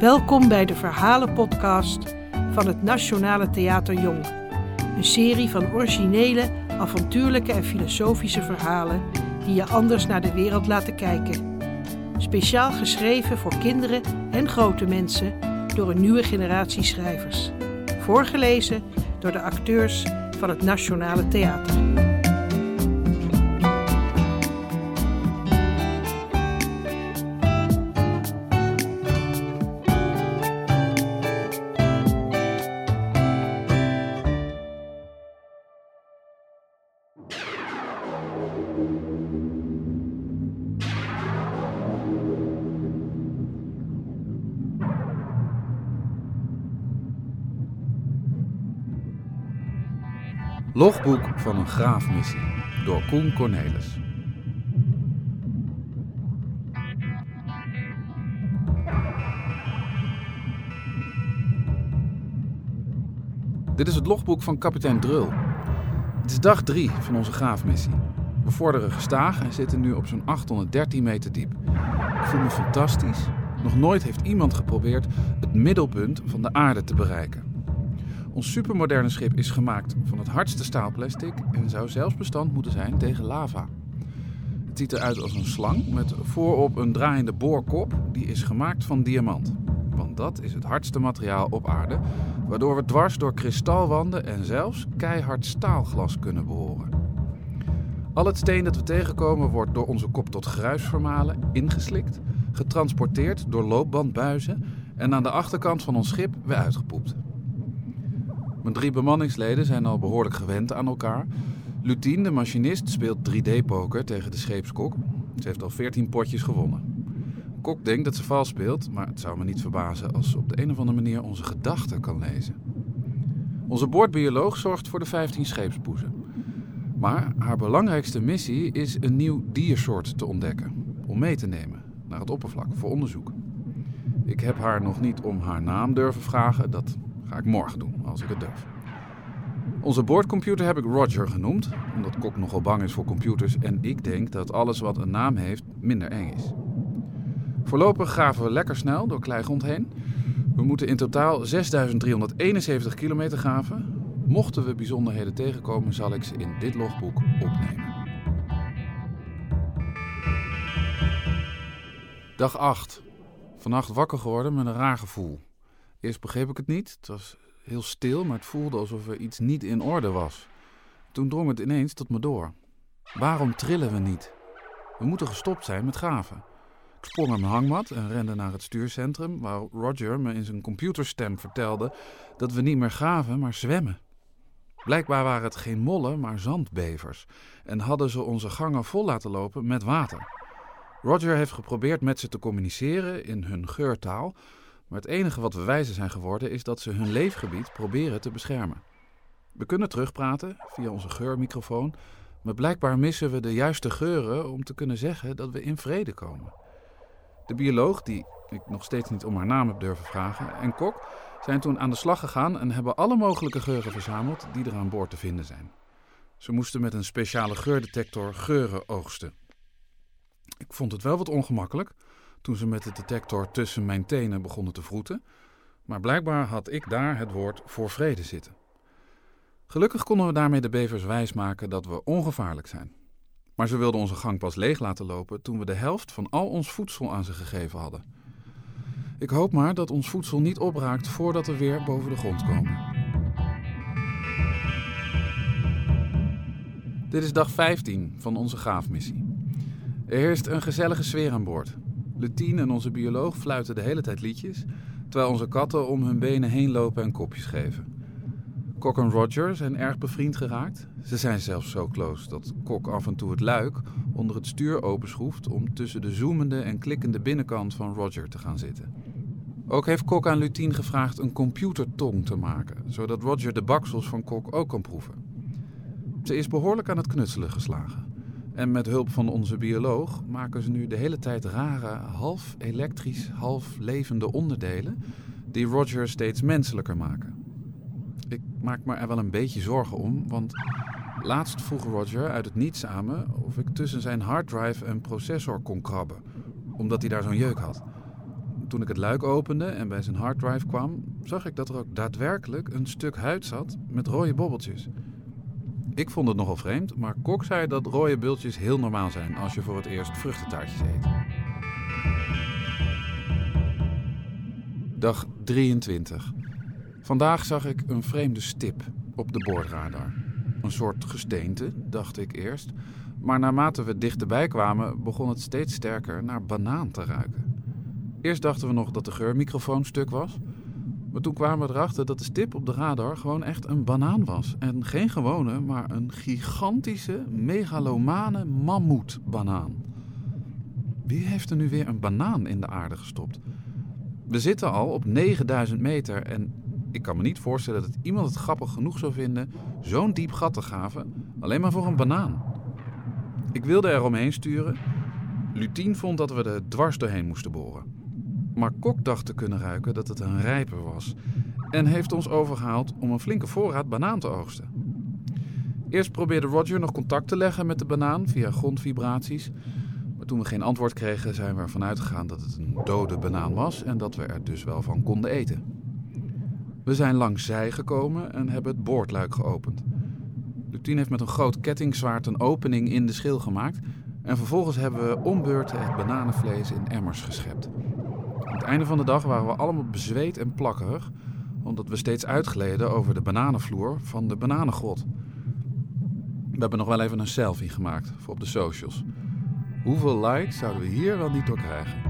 Welkom bij de Verhalenpodcast van het Nationale Theater Jong. Een serie van originele, avontuurlijke en filosofische verhalen die je anders naar de wereld laten kijken. Speciaal geschreven voor kinderen en grote mensen door een nieuwe generatie schrijvers. Voorgelezen door de acteurs van het Nationale Theater. Logboek van een graafmissie door Koen Cornelis. Dit is het logboek van kapitein Drul. Het is dag 3 van onze graafmissie. We vorderen gestaag en zitten nu op zo'n 813 meter diep. Ik voel me fantastisch. Nog nooit heeft iemand geprobeerd het middelpunt van de aarde te bereiken. Ons supermoderne schip is gemaakt van het hardste staalplastic en zou zelfs bestand moeten zijn tegen lava. Het ziet eruit als een slang met voorop een draaiende boorkop die is gemaakt van diamant. Want dat is het hardste materiaal op aarde, waardoor we dwars door kristalwanden en zelfs keihard staalglas kunnen behoren. Al het steen dat we tegenkomen wordt door onze kop tot gruisvermalen ingeslikt, getransporteerd door loopbandbuizen en aan de achterkant van ons schip weer uitgepoept. Mijn drie bemanningsleden zijn al behoorlijk gewend aan elkaar. Lutien, de machinist, speelt 3D-poker tegen de scheepskok. Ze heeft al 14 potjes gewonnen. Kok denkt dat ze vals speelt, maar het zou me niet verbazen als ze op de een of andere manier onze gedachten kan lezen. Onze boordbioloog zorgt voor de 15 scheepspoezen. Maar haar belangrijkste missie is een nieuw diersoort te ontdekken, om mee te nemen naar het oppervlak voor onderzoek. Ik heb haar nog niet om haar naam durven vragen, dat ga ik morgen doen als ik het durf. Onze boordcomputer heb ik Roger genoemd, omdat Kok nogal bang is voor computers en ik denk dat alles wat een naam heeft minder eng is. Voorlopig graven we lekker snel door Kleigrond heen. We moeten in totaal 6371 kilometer graven. Mochten we bijzonderheden tegenkomen, zal ik ze in dit logboek opnemen. Dag 8. Vannacht wakker geworden met een raar gevoel. Eerst begreep ik het niet. Het was heel stil, maar het voelde alsof er iets niet in orde was. Toen drong het ineens tot me door. Waarom trillen we niet? We moeten gestopt zijn met graven. Ik sprong aan mijn hangmat en rende naar het stuurcentrum, waar Roger me in zijn computerstem vertelde dat we niet meer graven, maar zwemmen. Blijkbaar waren het geen mollen, maar zandbevers en hadden ze onze gangen vol laten lopen met water. Roger heeft geprobeerd met ze te communiceren in hun geurtaal, maar het enige wat we wijzer zijn geworden is dat ze hun leefgebied proberen te beschermen. We kunnen terugpraten via onze geurmicrofoon, maar blijkbaar missen we de juiste geuren om te kunnen zeggen dat we in vrede komen. De bioloog, die ik nog steeds niet om haar naam heb durven vragen, en Kok zijn toen aan de slag gegaan en hebben alle mogelijke geuren verzameld die er aan boord te vinden zijn. Ze moesten met een speciale geurdetector geuren oogsten. Ik vond het wel wat ongemakkelijk toen ze met de detector tussen mijn tenen begonnen te vroeten, maar blijkbaar had ik daar het woord voor vrede zitten. Gelukkig konden we daarmee de bevers wijsmaken dat we ongevaarlijk zijn. Maar ze wilden onze gang pas leeg laten lopen toen we de helft van al ons voedsel aan ze gegeven hadden. Ik hoop maar dat ons voedsel niet opraakt voordat we weer boven de grond komen. Dit is dag 15 van onze gaafmissie. Er heerst een gezellige sfeer aan boord. Lutien en onze bioloog fluiten de hele tijd liedjes, terwijl onze katten om hun benen heen lopen en kopjes geven. Kok en Roger zijn erg bevriend geraakt. Ze zijn zelfs zo close dat Kok af en toe het luik onder het stuur openschroeft om tussen de zoemende en klikkende binnenkant van Roger te gaan zitten. Ook heeft Kok aan Lutien gevraagd een computertong te maken, zodat Roger de baksels van Kok ook kan proeven. Ze is behoorlijk aan het knutselen geslagen. En met hulp van onze bioloog maken ze nu de hele tijd rare, half elektrisch, half levende onderdelen die Roger steeds menselijker maken. Ik maak me er wel een beetje zorgen om, want laatst vroeg Roger uit het niets aan me of ik tussen zijn harddrive en processor kon krabben, omdat hij daar zo'n jeuk had. toen ik het luik opende en bij zijn harddrive kwam, zag ik dat er ook daadwerkelijk een stuk huid zat met rode bobbeltjes. Ik vond het nogal vreemd, maar Kok zei dat rode bultjes heel normaal zijn als je voor het eerst vruchtentaartjes eet. Dag 23. Vandaag zag ik een vreemde stip op de boordradar. Een soort gesteente, dacht ik eerst. Maar naarmate we dichterbij kwamen, begon het steeds sterker naar banaan te ruiken. Eerst dachten we nog dat de geurmicrofoon stuk was. Maar toen kwamen we erachter dat de stip op de radar gewoon echt een banaan was. En geen gewone, maar een gigantische, megalomane mammoetbanaan. Wie heeft er nu weer een banaan in de aarde gestopt? We zitten al op 9000 meter en ik kan me niet voorstellen dat iemand het grappig genoeg zou vinden zo'n diep gat te graven, alleen maar voor een banaan. Ik wilde er omheen sturen. Lutien vond dat we er dwars doorheen moesten boren. Maar Kok dacht te kunnen ruiken dat het een rijper was en heeft ons overgehaald om een flinke voorraad banaan te oogsten. Eerst probeerde Roger nog contact te leggen met de banaan via grondvibraties. Maar toen we geen antwoord kregen, zijn we ervan uitgegaan dat het een dode banaan was en dat we er dus wel van konden eten. We zijn langs zij gekomen en hebben het boordluik geopend. Lutien heeft met een groot kettingzwaard een opening in de schil gemaakt. En vervolgens hebben we ombeurten het bananenvlees in emmers geschept. Het einde van de dag waren we allemaal bezweet en plakkerig, omdat we steeds uitgleden over de bananenvloer van de bananengrot. We hebben nog wel even een selfie gemaakt voor op de socials. Hoeveel likes zouden we hier wel niet door krijgen?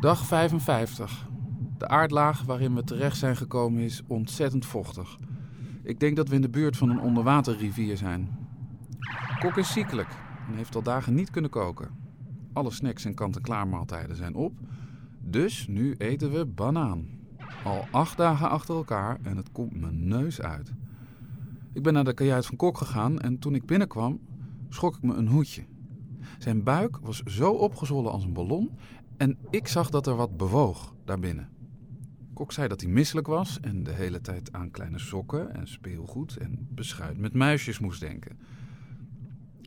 Dag 55. De aardlaag waarin we terecht zijn gekomen is ontzettend vochtig. Ik denk dat we in de buurt van een onderwaterrivier zijn. Kok is ziekelijk heeft al dagen niet kunnen koken. Alle snacks en kant-en-klaar maaltijden zijn op. Dus nu eten we banaan. Al acht dagen achter elkaar en het komt mijn neus uit. Ik ben naar de kajuit van Kok gegaan en toen ik binnenkwam, schrok ik me een hoedje. Zijn buik was zo opgezwollen als een ballon en ik zag dat er wat bewoog daarbinnen. Kok zei dat hij misselijk was en de hele tijd aan kleine sokken en speelgoed en beschuit met muisjes moest denken.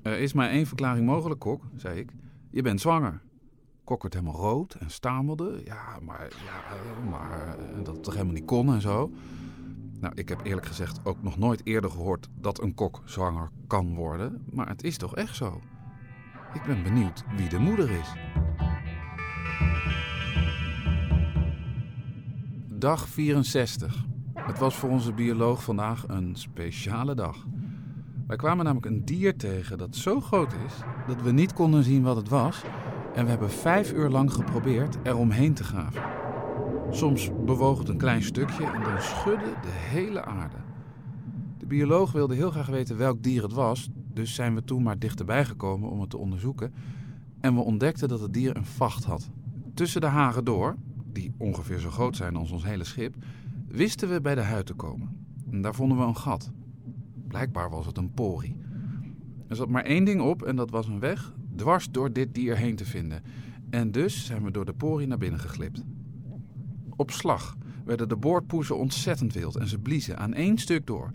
Er is maar één verklaring mogelijk, Kok, zei ik. Je bent zwanger. Kok werd helemaal rood en stamelde. Ja, maar, ja, maar eh, dat het toch helemaal niet kon en zo. Nou, ik heb eerlijk gezegd ook nog nooit eerder gehoord dat een kok zwanger kan worden. Maar het is toch echt zo? Ik ben benieuwd wie de moeder is. Dag 64. Het was voor onze bioloog vandaag een speciale dag. Wij kwamen namelijk een dier tegen dat zo groot is dat we niet konden zien wat het was. En we hebben vijf uur lang geprobeerd er omheen te graven. Soms bewoog het een klein stukje en dan schudde de hele aarde. De bioloog wilde heel graag weten welk dier het was, dus zijn we toen maar dichterbij gekomen om het te onderzoeken. En we ontdekten dat het dier een vacht had. Tussen de hagen door, die ongeveer zo groot zijn als ons hele schip, wisten we bij de huid te komen. En daar vonden we een gat. Blijkbaar was het een pori. Er zat maar één ding op en dat was een weg dwars door dit dier heen te vinden. En dus zijn we door de pori naar binnen geglipt. Op slag werden de boordpoezen ontzettend wild en ze bliezen aan één stuk door.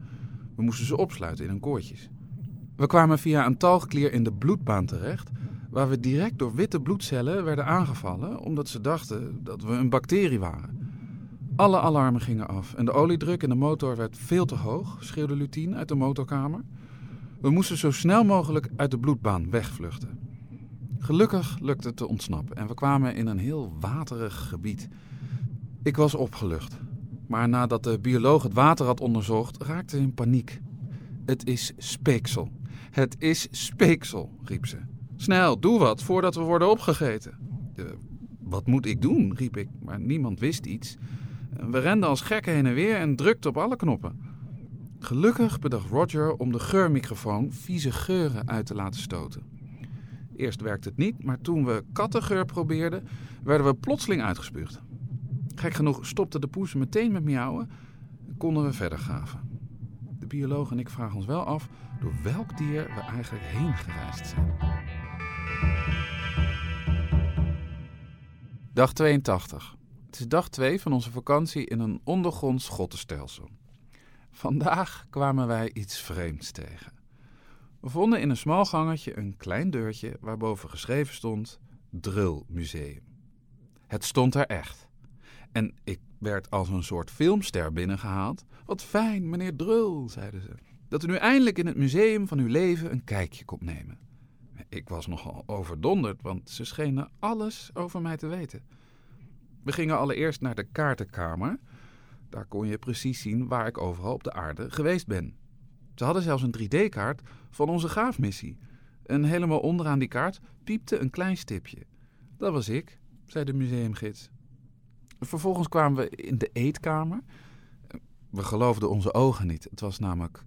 We moesten ze opsluiten in hun koortjes. We kwamen via een talgklier in de bloedbaan terecht, waar we direct door witte bloedcellen werden aangevallen omdat ze dachten dat we een bacterie waren. Alle alarmen gingen af en de oliedruk in de motor werd veel te hoog, schreeuwde Lutien uit de motorkamer. We moesten zo snel mogelijk uit de bloedbaan wegvluchten. Gelukkig lukte het te ontsnappen en we kwamen in een heel waterig gebied. Ik was opgelucht, maar nadat de bioloog het water had onderzocht, raakte ze in paniek. Het is speeksel. Het is speeksel, riep ze. Snel, doe wat voordat we worden opgegeten. Wat moet ik doen? riep ik, maar niemand wist iets. We renden als gekken heen en weer en drukten op alle knoppen. Gelukkig bedacht Roger om de geurmicrofoon vieze geuren uit te laten stoten. Eerst werkte het niet, maar toen we kattengeur probeerden, werden we plotseling uitgespuugd. Gek genoeg stopte de poes meteen met miauwen en konden we verder graven. De bioloog en ik vragen ons wel af door welk dier we eigenlijk heen gereisd zijn. Dag 82. Is dag 2 van onze vakantie in een ondergronds grottenstelsel. Vandaag kwamen wij iets vreemds tegen. We vonden in een smal gangetje een klein deurtje waarboven geschreven stond Drill Museum. Het stond er echt. En ik werd als een soort filmster binnengehaald. Wat fijn, meneer Drill, zeiden ze, dat u nu eindelijk in het museum van uw leven een kijkje komt nemen. Ik was nogal overdonderd, want ze schenen alles over mij te weten. We gingen allereerst naar de kaartenkamer. Daar kon je precies zien waar ik overal op de aarde geweest ben. Ze hadden zelfs een 3D-kaart van onze graafmissie. En helemaal onderaan die kaart piepte een klein stipje. Dat was ik, zei de museumgids. Vervolgens kwamen we in de eetkamer. We geloofden onze ogen niet. Het was namelijk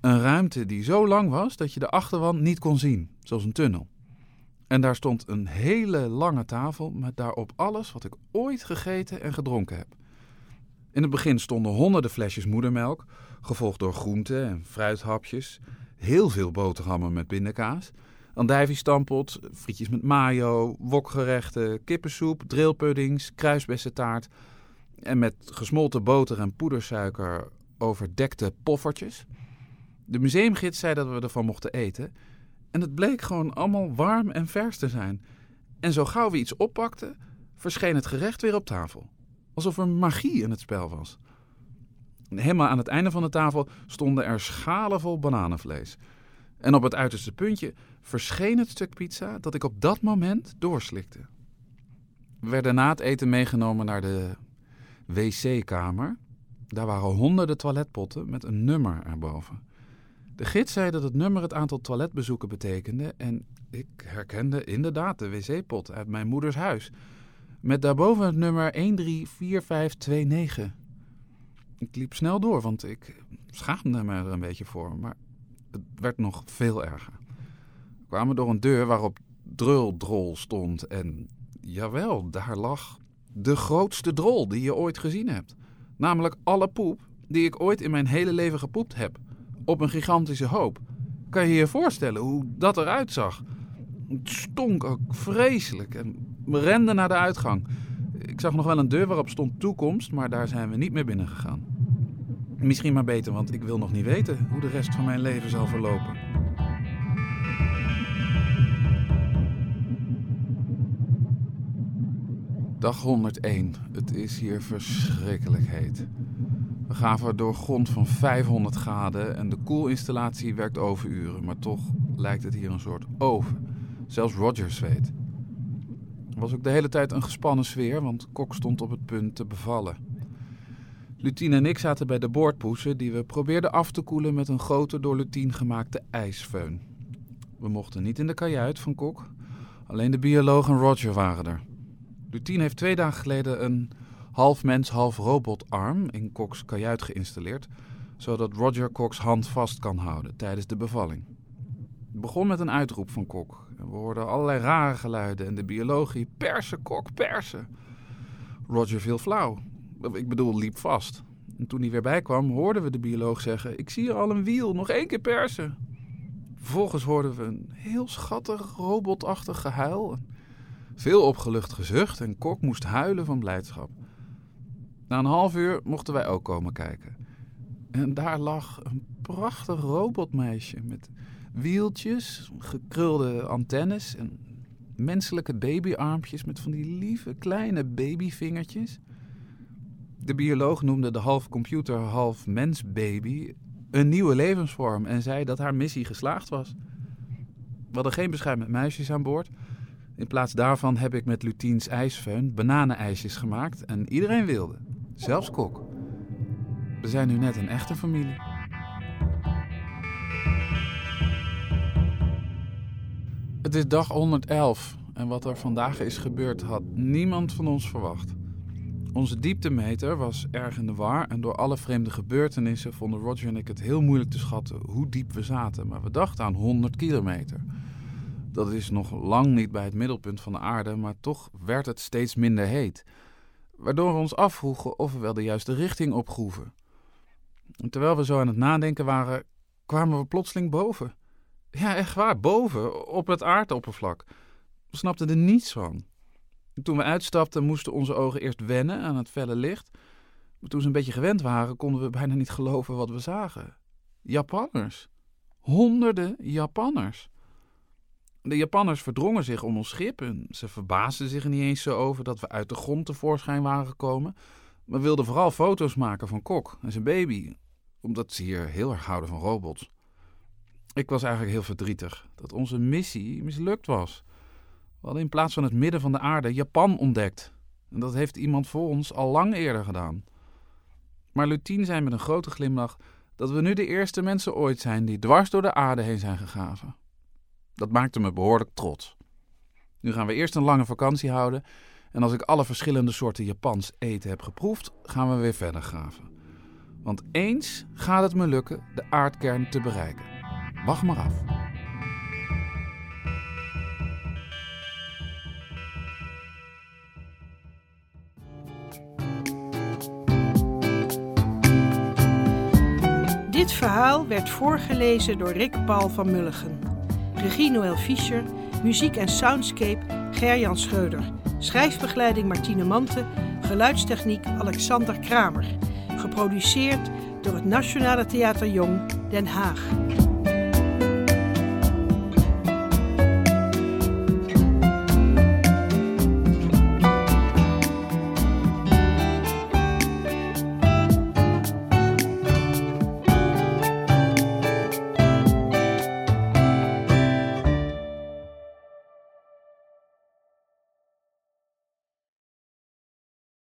een ruimte die zo lang was dat je de achterwand niet kon zien, zoals een tunnel. En daar stond een hele lange tafel met daarop alles wat ik ooit gegeten en gedronken heb. In het begin stonden honderden flesjes moedermelk, gevolgd door groenten en fruithapjes, heel veel boterhammen met pindakaas, andijviestampot, frietjes met mayo, wokgerechten, kippensoep, drillpuddings, kruisbessentaart en met gesmolten boter en poedersuiker overdekte poffertjes. De museumgids zei dat we ervan mochten eten en het bleek gewoon allemaal warm en vers te zijn. En zo gauw we iets oppakten, verscheen het gerecht weer op tafel. Alsof er magie in het spel was. Helemaal aan het einde van de tafel stonden er schalen vol bananenvlees. En op het uiterste puntje verscheen het stuk pizza dat ik op dat moment doorslikte. We werden na het eten meegenomen naar de wc-kamer. Daar waren honderden toiletpotten met een nummer erboven. De gids zei dat het nummer het aantal toiletbezoeken betekende en ik herkende inderdaad de wc-pot uit mijn moeders huis. Met daarboven het nummer 134529. Ik liep snel door, want ik schaamde me er een beetje voor, maar het werd nog veel erger. We kwamen door een deur waarop Druldrol stond en jawel, daar lag de grootste drol die je ooit gezien hebt. Namelijk alle poep die ik ooit in mijn hele leven gepoept heb op een gigantische hoop. Kan je je voorstellen hoe dat eruit zag? Het stonk ook vreselijk en we renden naar de uitgang. Ik zag nog wel een deur waarop stond toekomst, maar daar zijn we niet meer binnen gegaan. Misschien maar beter, want ik wil nog niet weten hoe de rest van mijn leven zal verlopen. Dag 101. Het is hier verschrikkelijk heet. We gaven door grond van 500 graden en de koelinstallatie werkt overuren, maar toch lijkt het hier een soort oven. Zelfs Roger zweet. Er was ook de hele tijd een gespannen sfeer, want Kok stond op het punt te bevallen. Lutien en ik zaten bij de boordpoesen die we probeerden af te koelen met een grote door Lutien gemaakte ijsfeun. We mochten niet in de kajuit van Kok, alleen de bioloog en Roger waren er. Lutien heeft twee dagen geleden een half mens, half robotarm in Cox kajuit geïnstalleerd, zodat Roger Cox hand vast kan houden tijdens de bevalling. Het begon met een uitroep van Kok. We hoorden allerlei rare geluiden en de biologie persen, Kok, persen. Roger viel flauw. Ik bedoel, liep vast. En toen hij weer bijkwam, hoorden we de bioloog zeggen: Ik zie hier al een wiel, nog één keer persen. Vervolgens hoorden we een heel schattig, robotachtig gehuil. Veel opgelucht gezucht en Kok moest huilen van blijdschap. Na een half uur mochten wij ook komen kijken. En daar lag een prachtig robotmeisje met wieltjes, gekrulde antennes en menselijke babyarmpjes met van die lieve kleine babyvingertjes. De bioloog noemde de half computer, half mens baby een nieuwe levensvorm en zei dat haar missie geslaagd was. We hadden geen beschuit meisjes aan boord. In plaats daarvan heb ik met Lutiens ijsfeun bananenijsjes gemaakt en iedereen wilde. Zelfs Kok. We zijn nu net een echte familie. Het is dag 111 en wat er vandaag is gebeurd had niemand van ons verwacht. Onze dieptemeter was erg in de war en door alle vreemde gebeurtenissen vonden Roger en ik het heel moeilijk te schatten hoe diep we zaten. Maar we dachten aan 100 kilometer. Dat is nog lang niet bij het middelpunt van de aarde, maar toch werd het steeds minder heet waardoor we ons afvroegen of we wel de juiste richting opgroeven. En terwijl we zo aan het nadenken waren, kwamen we plotseling boven. Ja, echt waar, boven, op het aardoppervlak. We snapten er niets van. toen we uitstapten, moesten onze ogen eerst wennen aan het felle licht. Maar toen ze een beetje gewend waren, konden we bijna niet geloven wat we zagen. Japanners. Honderden Japanners. De Japanners verdrongen zich om ons schip en ze verbaasden zich er niet eens zo over dat we uit de grond tevoorschijn waren gekomen, maar wilden vooral foto's maken van Kok en zijn baby, omdat ze hier heel erg houden van robots. Ik was eigenlijk heel verdrietig dat onze missie mislukt was. We hadden in plaats van het midden van de aarde Japan ontdekt. En dat heeft iemand voor ons al lang eerder gedaan. Maar Lutien zei met een grote glimlach dat we nu de eerste mensen ooit zijn die dwars door de aarde heen zijn gegraven. Dat maakte me behoorlijk trots. Nu gaan we eerst een lange vakantie houden. En als ik alle verschillende soorten Japans eten heb geproefd, gaan we weer verder graven. Want eens gaat het me lukken de aardkern te bereiken. Wacht maar af. Dit verhaal werd voorgelezen door Rick Paul van Mulligen. Regie Noël Fischer, muziek en soundscape Gerjan Schreuder. Schrijfbegeleiding Martine Mante, geluidstechniek Alexander Kramer. Geproduceerd door het Nationale Theater Jong Den Haag.